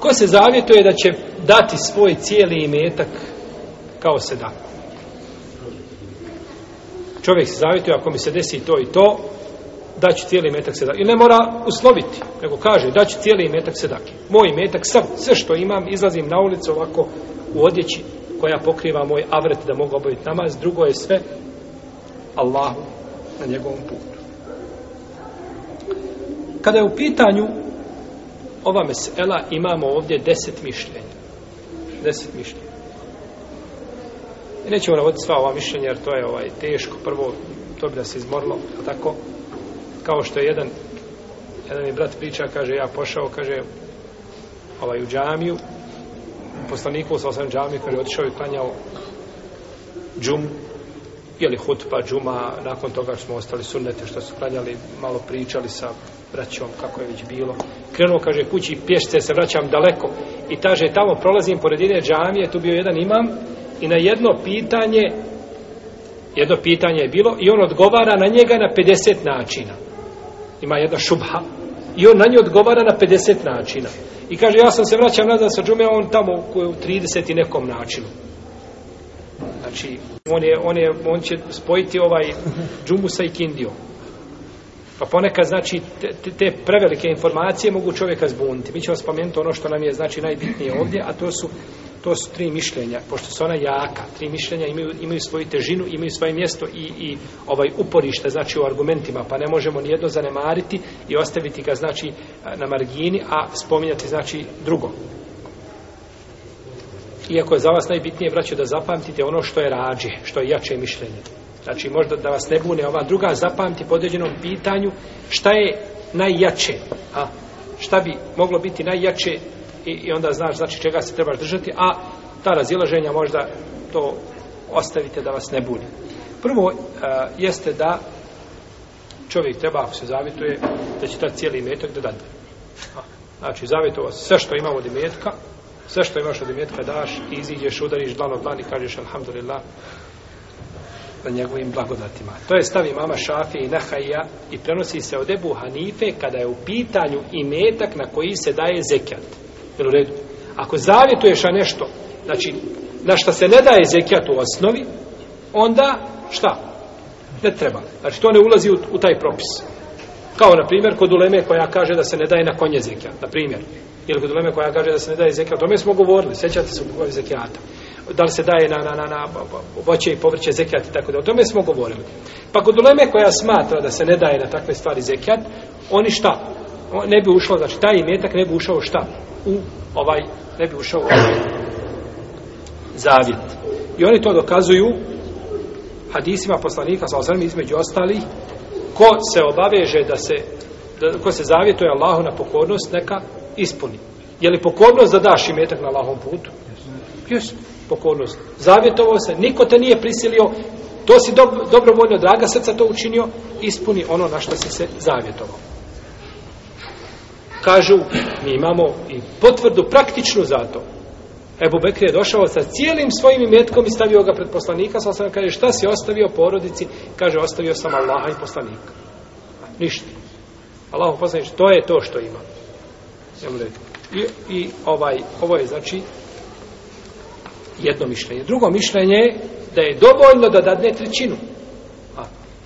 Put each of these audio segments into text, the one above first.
ko se zavjetuje da će dati svoj cijeli imetak kao sedaku. Čovjek se zavjetuje, ako mi se desi to i to, da će cijeli imetak sedaki. I ne mora usloviti, nego kaže da će cijeli imetak sedaki. Moj imetak, sav, sve što imam, izlazim na ulicu ovako u odjeći koja pokriva moj avret da mogu obaviti namaz. Drugo je sve Allahu na njegovom putu. Kada je u pitanju ova mesela imamo ovdje deset mišljenja. Deset mišljenja. I nećemo navoditi sva ova mišljenja, jer to je ovaj teško. Prvo, to bi nas izmorlo, tako? Kao što je jedan, jedan mi brat priča, kaže, ja pošao, kaže, ovaj, u džamiju, poslaniku sa osam džamiju, kaže, otišao i klanjao džumu, jeli hutba, džuma, nakon toga smo ostali sunnete što su klanjali, malo pričali sa braćom kako je već bilo. Krenuo, kaže, kući pješce, se vraćam daleko i taže, tamo prolazim pored jedne džamije, tu bio jedan imam i na jedno pitanje, jedno pitanje je bilo i on odgovara na njega na 50 načina. Ima jedna šubha i on na nju odgovara na 50 načina. I kaže, ja sam se vraćam nazad sa džume, on tamo u 30 i nekom načinu. Znači, on, je, on, je, on će spojiti ovaj džumu sa ikindijom. Pa ponekad, znači, te, te prevelike informacije mogu čovjeka zbuniti. Mi ćemo spomenuti ono što nam je, znači, najbitnije ovdje, a to su, to su tri mišljenja, pošto su ona jaka. Tri mišljenja imaju, imaju svoju težinu, imaju svoje mjesto i, i ovaj uporište, znači, u argumentima, pa ne možemo nijedno zanemariti i ostaviti ga, znači, na margini, a spominjati, znači, drugo iako je za vas najbitnije, braćo, da zapamtite ono što je rađe, što je jače mišljenje. Znači, možda da vas ne bune ova druga, zapamti po određenom pitanju šta je najjače. A, šta bi moglo biti najjače i, i onda znaš znači čega se trebaš držati, a ta razilaženja možda to ostavite da vas ne bune. Prvo a, e, jeste da čovjek treba, ako se zavituje, da će ta cijeli metak da dade. A, znači, zavitova sve što imamo od imetka, sve što imaš od imetka daš i iziđeš, udariš dlan od dlan i kažeš alhamdulillah na njegovim blagodatima. To je stavi mama Šafi i Nahaija i prenosi se od Ebu Hanife kada je u pitanju imetak na koji se daje zekijat. Jel u redu? Ako zavjetuješ nešto, znači na što se ne daje zekijat u osnovi, onda šta? Ne treba. Znači to ne ulazi u, u taj propis. Kao, na primjer, kod uleme koja kaže da se ne daje na konje zekijat, na primjer. Ili kod uleme koja kaže da se ne daje zekijat. O tome smo govorili, sjećate se u kojoj zekijata. Da li se daje na, na, na, na voće i povrće zekijat i tako da. O tome smo govorili. Pa kod uleme koja smatra da se ne daje na takve stvari zekijat, oni šta? O, ne bi ušlo, znači taj imetak ne bi ušao šta? U ovaj, ne bi ušao u ovaj zavjet. I oni to dokazuju hadisima poslanika, sa osrami između ostalih, ko se obaveže da se da, ko se zavjetuje Allahu na pokornost neka ispuni je li pokornost da daš imetak na Allahom putu jes pokornost zavjetovao se niko te nije prisilio to si dob, dobrovoljno draga srca to učinio ispuni ono na što si se zavjetovao kažu mi imamo i potvrdu praktičnu za to Ebu Bekri je došao sa cijelim svojim imetkom i stavio ga pred poslanika, sa osam kaže, šta si ostavio porodici? Kaže, ostavio sam Allaha i poslanika. Ništa. Allahu poslanik, to je to što ima. I, i ovaj, ovo je, znači, jedno mišljenje. Drugo mišljenje je da je dovoljno da dadne trećinu. A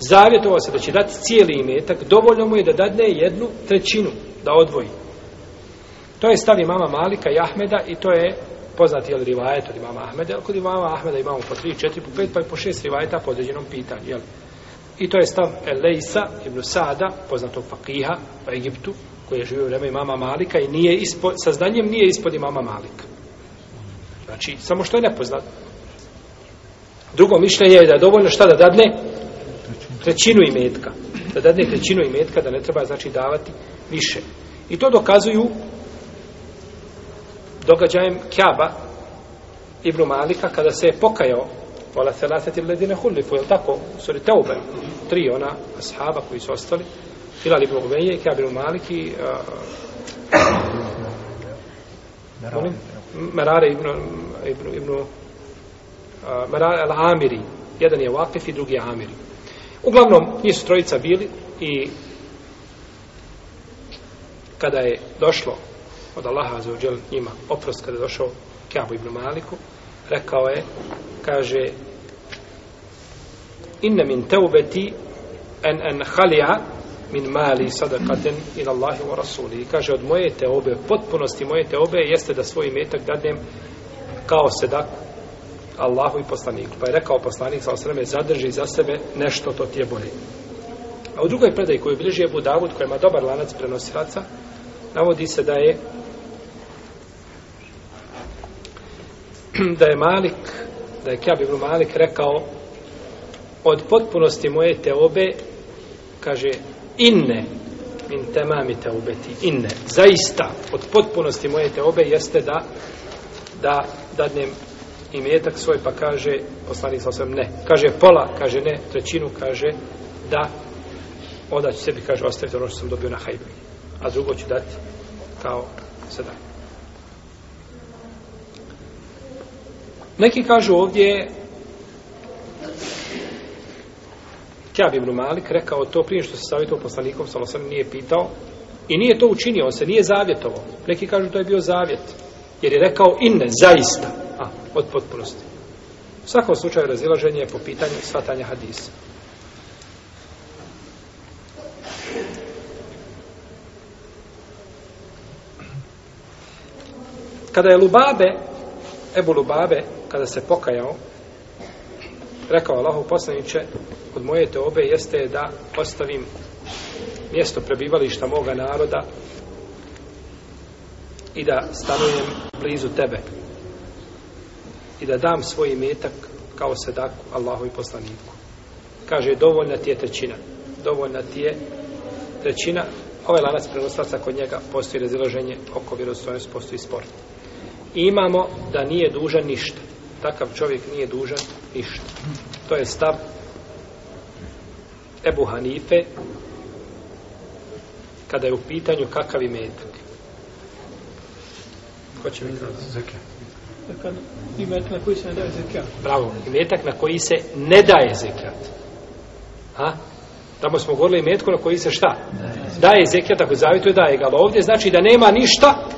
zavjetovao se da će dati cijeli imetak, dovoljno mu je da dadne jednu trećinu, da odvoji. To je stavi mama Malika i Ahmeda i to je poznati je rivajet od imama Ahmeda, ali kod imama Ahmeda imamo po tri, četiri, po pet, pa i po šest rivajeta po određenom pitanju, jel? I to je stav Elejsa ibn Sada, poznatog fakiha u Egiptu, koji je živio u vreme imama Malika i nije ispod, sa znanjem nije ispod imama Malika. Znači, samo što je nepoznat. Drugo mišljenje je da je dovoljno šta da dadne trećinu i metka. Da dadne trećinu i metka, da ne treba, znači, davati više. I to dokazuju događajem Kjaba Ibnu Malika kada se je pokajao Ola Selaseti Ledine Hulifu, je li tako? Suri Teube, tri ona ashaba koji su ostali, Filal Ibnu Uveje, Kjaba Ibnu Maliki, Merare Ibnu, Ibnu, Ibnu Merare Al-Amiri, jedan je Vakif i drugi je Amiri. Uglavnom, nisu trojica bili i kada je došlo od Allaha za uđel njima oprost kada je došao Kjabu ibn Maliku, rekao je, kaže, inne min teubeti en en halija min mali sadakaten in Allahi wa Rasuli. I kaže, od moje teobe, potpunosti moje teobe, jeste da svoj metak dadnem kao sedak Allahu i poslaniku. Pa je rekao poslanik, sa osreme, zadrži za sebe nešto, to ti je bolje. A u drugoj predaji koju bliži je Budavud, koja ima dobar lanac prenosilaca, navodi se da je da je Malik, da je Kjab ibn Malik rekao od potpunosti moje te obe kaže inne in temami te obeti inne, zaista od potpunosti moje te obe jeste da da dadnem imetak svoj pa kaže poslanik sa osam ne, kaže pola, kaže ne trećinu kaže da odat ću sebi, kaže ostavite ono što sam dobio na hajbu, a drugo ću dati kao sada. Neki kažu ovdje Kjab ibn Malik rekao to prije što se savjetovao poslanikom, samo sam nije pitao i nije to učinio, on se nije zavjetovao. Neki kažu to je bio zavjet. Jer je rekao inne, zaista. A, od potpunosti. U svakom slučaju razilaženje je po pitanju svatanja hadisa. Kada je Lubabe Ebu Lubabe, kada se pokajao, rekao Allahu poslaniće, od moje teobe jeste da ostavim mjesto prebivališta moga naroda i da stanujem blizu tebe i da dam svoj imetak kao sedaku Allahu i poslaniku. Kaže, dovoljna ti je trećina. Dovoljna ti je trećina. Ovaj lanac prenoslaca kod njega postoji razilaženje oko vjerozstojnosti, postoji sport imamo da nije dužan ništa. Takav čovjek nije dužan ništa. To je stav Ebu Hanife kada je u pitanju kakav je metak. Ko će mi kada? Imetak na koji se ne daje zekijat. Bravo, imetak na koji se ne daje zekijat. Ha? Tamo smo govorili imetku na koji se šta? Daje zekijat, ako zavituje daje ga. Ali ovdje znači da nema ništa,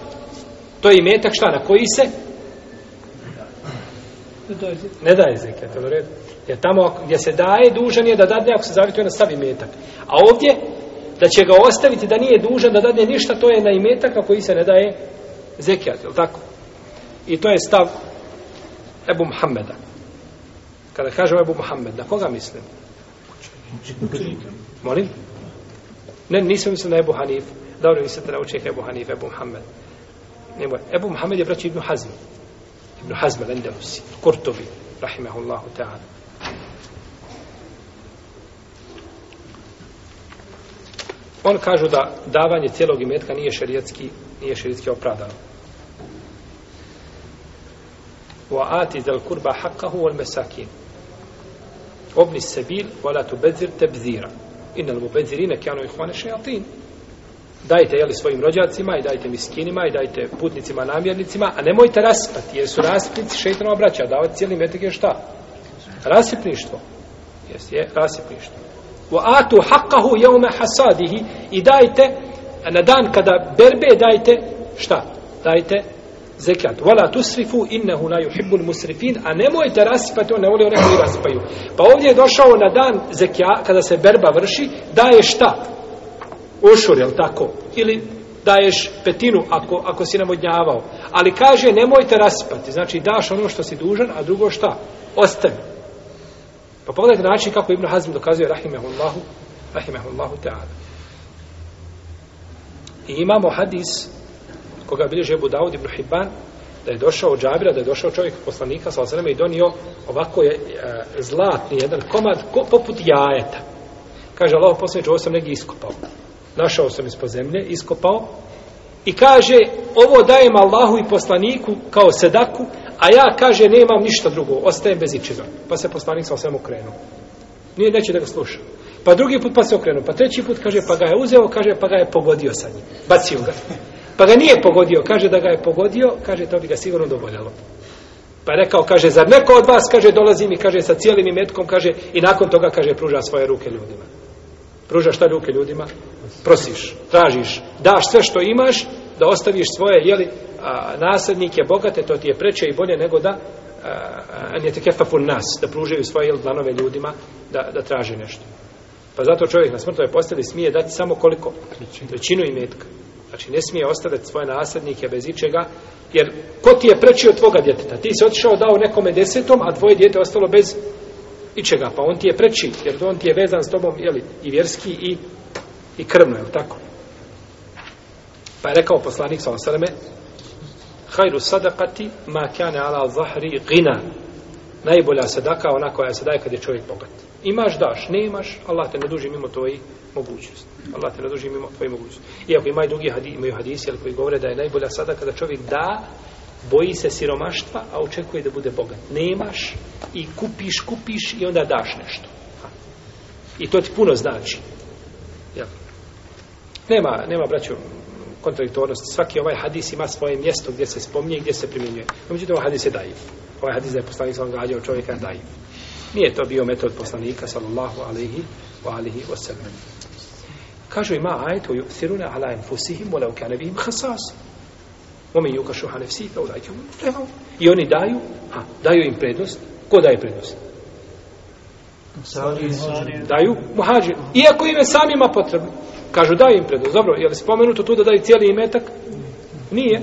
To je imetak šta na koji se? Ne daje zekijat. Ne daje zekijat. Jer tamo gdje se daje, dužan je da dadne ako se zavituje na sav imetak. A ovdje, da će ga ostaviti da nije dužan da dadne ništa, to je na imetak na koji se ne daje zekijat. Je tako? I to je stav Ebu Muhammeda. Kada kažem Ebu Muhammed, na koga mislim? Molim? Ne, nisam mislim na Ebu Hanif. Dobro, mislite na učenika Ebu Hanif, Ebu Muhammed. Ebu Muhammed nemoj. Ebu Muhammed je braći Ibnu Hazm. Ibnu Hazm, Lendelusi, Kurtovi, rahimahullahu ta'ala. On kažu da davanje cijelog imetka nije šerijetski, nije šerijetski opravdano. Wa ati zal kurba haqqahu wal mesakin. Obni sebil, wa la tu bezir tebzira. Inna lbu bezirine kjano ihvane šajatini dajte jeli svojim rođacima i dajte miskinima i dajte putnicima namjernicima a nemojte raspati jer su rasipnici šeitanova braća davati cijeli metak je šta rasipništvo jest je rasipništvo wa atu haqqahu yawma hasadihi i dajte na dan kada berbe dajte šta dajte zekat wala tusrifu innahu la yuhibbu al-musrifin a nemojte rasipati on ne voli one koji rasipaju pa ovdje je došao na dan zekja kada se berba vrši daje šta ošor, jel tako? Ili daješ petinu ako, ako si nam odnjavao. Ali kaže, nemojte raspati. Znači, daš ono što si dužan, a drugo šta? Ostani. Pa pogledajte način kako Ibn Hazm dokazuje Rahimehullahu, Rahimehullahu Teala. I imamo hadis koga bilježe Ebu Dawud ibn Hibban da je došao od Džabira, da je došao čovjek poslanika sa osreme i donio ovako je e, zlatni jedan komad ko, poput jajeta. Kaže Allah poslanič, ovo sam negdje iskopao našao sam ispod zemlje, iskopao, i kaže, ovo dajem Allahu i poslaniku kao sedaku, a ja, kaže, nemam ništa drugo, ostajem bez ičega. Pa se poslanik sa osvijem okrenuo. Nije, neće da ga sluša. Pa drugi put pa se okrenuo. Pa treći put, kaže, pa ga je uzeo, kaže, pa ga je pogodio sa njim. Bacio ga. Pa ga nije pogodio, kaže da ga je pogodio, kaže, to bi ga sigurno dovoljalo. Pa je rekao, kaže, zar neko od vas, kaže, dolazi mi, kaže, sa cijelim imetkom, kaže, i nakon toga, kaže, pruža svoje ruke ljudima. Pružaš ta ruke ljudima, prosiš, tražiš, daš sve što imaš, da ostaviš svoje, jeli, a, nasljednike, bogate, to ti je preće i bolje nego da a, a, nije te kefafun nas, da pružaju svoje jeli, dlanove ljudima, da, da traže nešto. Pa zato čovjek na smrtove postavi smije dati samo koliko? Trećinu i metka. Znači, ne smije ostaviti svoje nasljednike bez ičega, jer ko ti je prečio tvoga djeteta? Ti si otišao dao nekome desetom, a tvoje djete ostalo bez ičega, pa on ti je preči, jer on ti je vezan s tobom, jeli, i vjerski, i, i krvno, jel tako? Pa je rekao poslanik sa osreme, hajru sadakati ma kjane ala zahri gina, najbolja sadaka, ona koja se daje kad je čovjek bogat. Imaš, daš, ne imaš, Allah te naduži mimo tvoji mogućnost. Allah te naduži mimo tvoji mogućnost. Iako ima i drugi hadis, imaju hadisi, jel, koji govore da je najbolja sadaka da čovjek da boji se siromaštva, a očekuje da bude bogat. Nemaš i kupiš, kupiš i onda daš nešto. I to ti puno znači. Ja. Nema, nema, braću, kontradiktornosti. Svaki ovaj hadis ima svoje mjesto gdje se spominje i gdje se primjenjuje. No, međutim, ovaj hadis je daiv. Ovaj hadis da je poslanik sa ono čovjeka daiv. Nije to bio metod poslanika, sallallahu alaihi wa alaihi wa sallam. Kažu ima ajto, yuqthiruna ala enfusihim, volau kanevihim hasasim. Omen juka šuha nefsi, pa ulajke mu. I oni daju, ha, daju im prednost. Ko daje prednost? Daju muhađir. Iako im je samima potrebno. Kažu, daju im prednost. Dobro, je li spomenuto tu da daju cijeli imetak? Nije.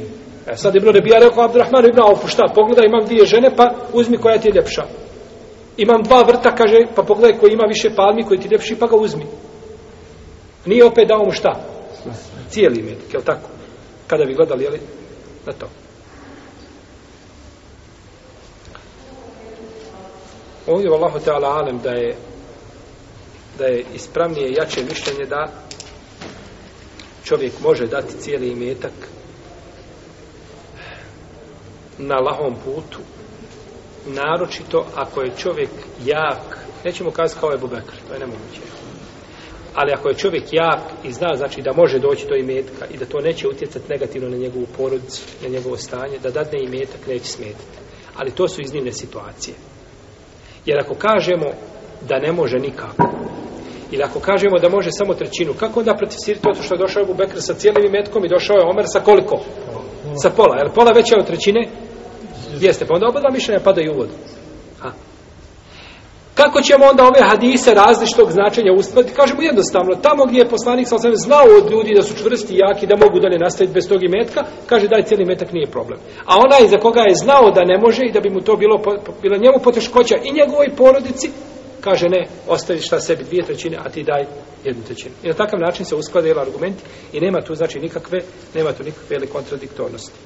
E, sad Ibn Rebija rekao, Abdurrahman Ibn Aufu, šta, pogledaj, imam dvije žene, pa uzmi koja ti je ljepša. Imam dva vrta, kaže, pa pogledaj koji ima više palmi, koji ti je ljepši, pa ga uzmi. Nije opet dao mu šta? Cijeli imetak, je li tako? Kada bi gledali, je li, na to. Ovdje je Allah Teala Alem da je da je ispravnije i jače mišljenje da čovjek može dati cijeli imetak na lahom putu naročito ako je čovjek jak nećemo kazati kao je Bubekar to je nemoguće ali ako je čovjek jak i zna znači da može doći do imetka i da to neće utjecati negativno na njegovu porodicu, na njegovo stanje, da dadne imetak neće smetiti. Ali to su iznimne situacije. Jer ako kažemo da ne može nikako, ili ako kažemo da može samo trećinu, kako onda protiv sirite to što je došao Ebu Bekr sa cijelim imetkom i došao je Omer sa koliko? Sa pola. Jer pola veća od trećine? Jeste, pa onda oba dva mišljenja padaju u vodu. Kako ćemo onda ove hadise različitog značenja ustvariti? Kažemo jednostavno, tamo gdje je poslanik sa osam znao od ljudi da su čvrsti i jaki, da mogu da ne nastaviti bez tog imetka, kaže da je cijeli metak nije problem. A ona za koga je znao da ne može i da bi mu to bilo, bila njemu poteškoća i njegovoj porodici, kaže ne, ostavi šta sebi dvije trećine, a ti daj jednu trećinu. I na takav način se uskladaju argumenti i nema tu znači nikakve, nema tu nikakve ili kontradiktornosti.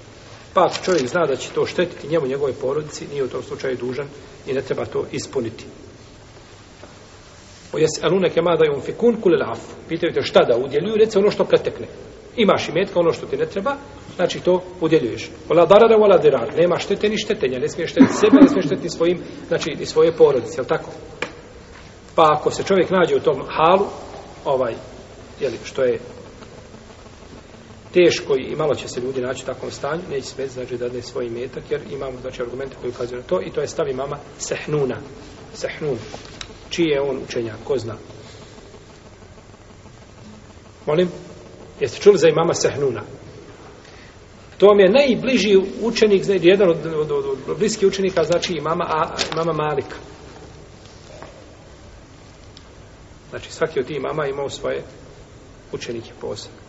Pa čovjek zna da će to štetiti njemu, njegovoj porodici, nije u tom slučaju dužan i ne treba to ispuniti. Jes'alune kema da yunfikun kul al'af. Pitaju te šta da udjeljuju, reci ono što pretekne. Imaš i metka, ono što ti ne treba, znači to udjeljuješ. Wala darara wala dirar. Nema štete ni štetenja, ne smiješ štetiti sebe, ne smiješ štetiti svojim, znači i svoje porodice, je tako? Pa ako se čovjek nađe u tom halu, ovaj, je što je teško i malo će se ljudi naći u takvom stanju, neće sve znači da ne svoj metak, jer imamo znači, argumente koji ukazuju na to i to je stavi mama sehnuna. Sehnuna čije je on učenjak, ko zna. Molim, jeste čuli za imama Sehnuna? To vam je najbliži učenik, znači, jedan od, od, od, od bliskih učenika, znači imama, a, imama Malika. Znači, svaki od tih imama imao svoje učenike posebno.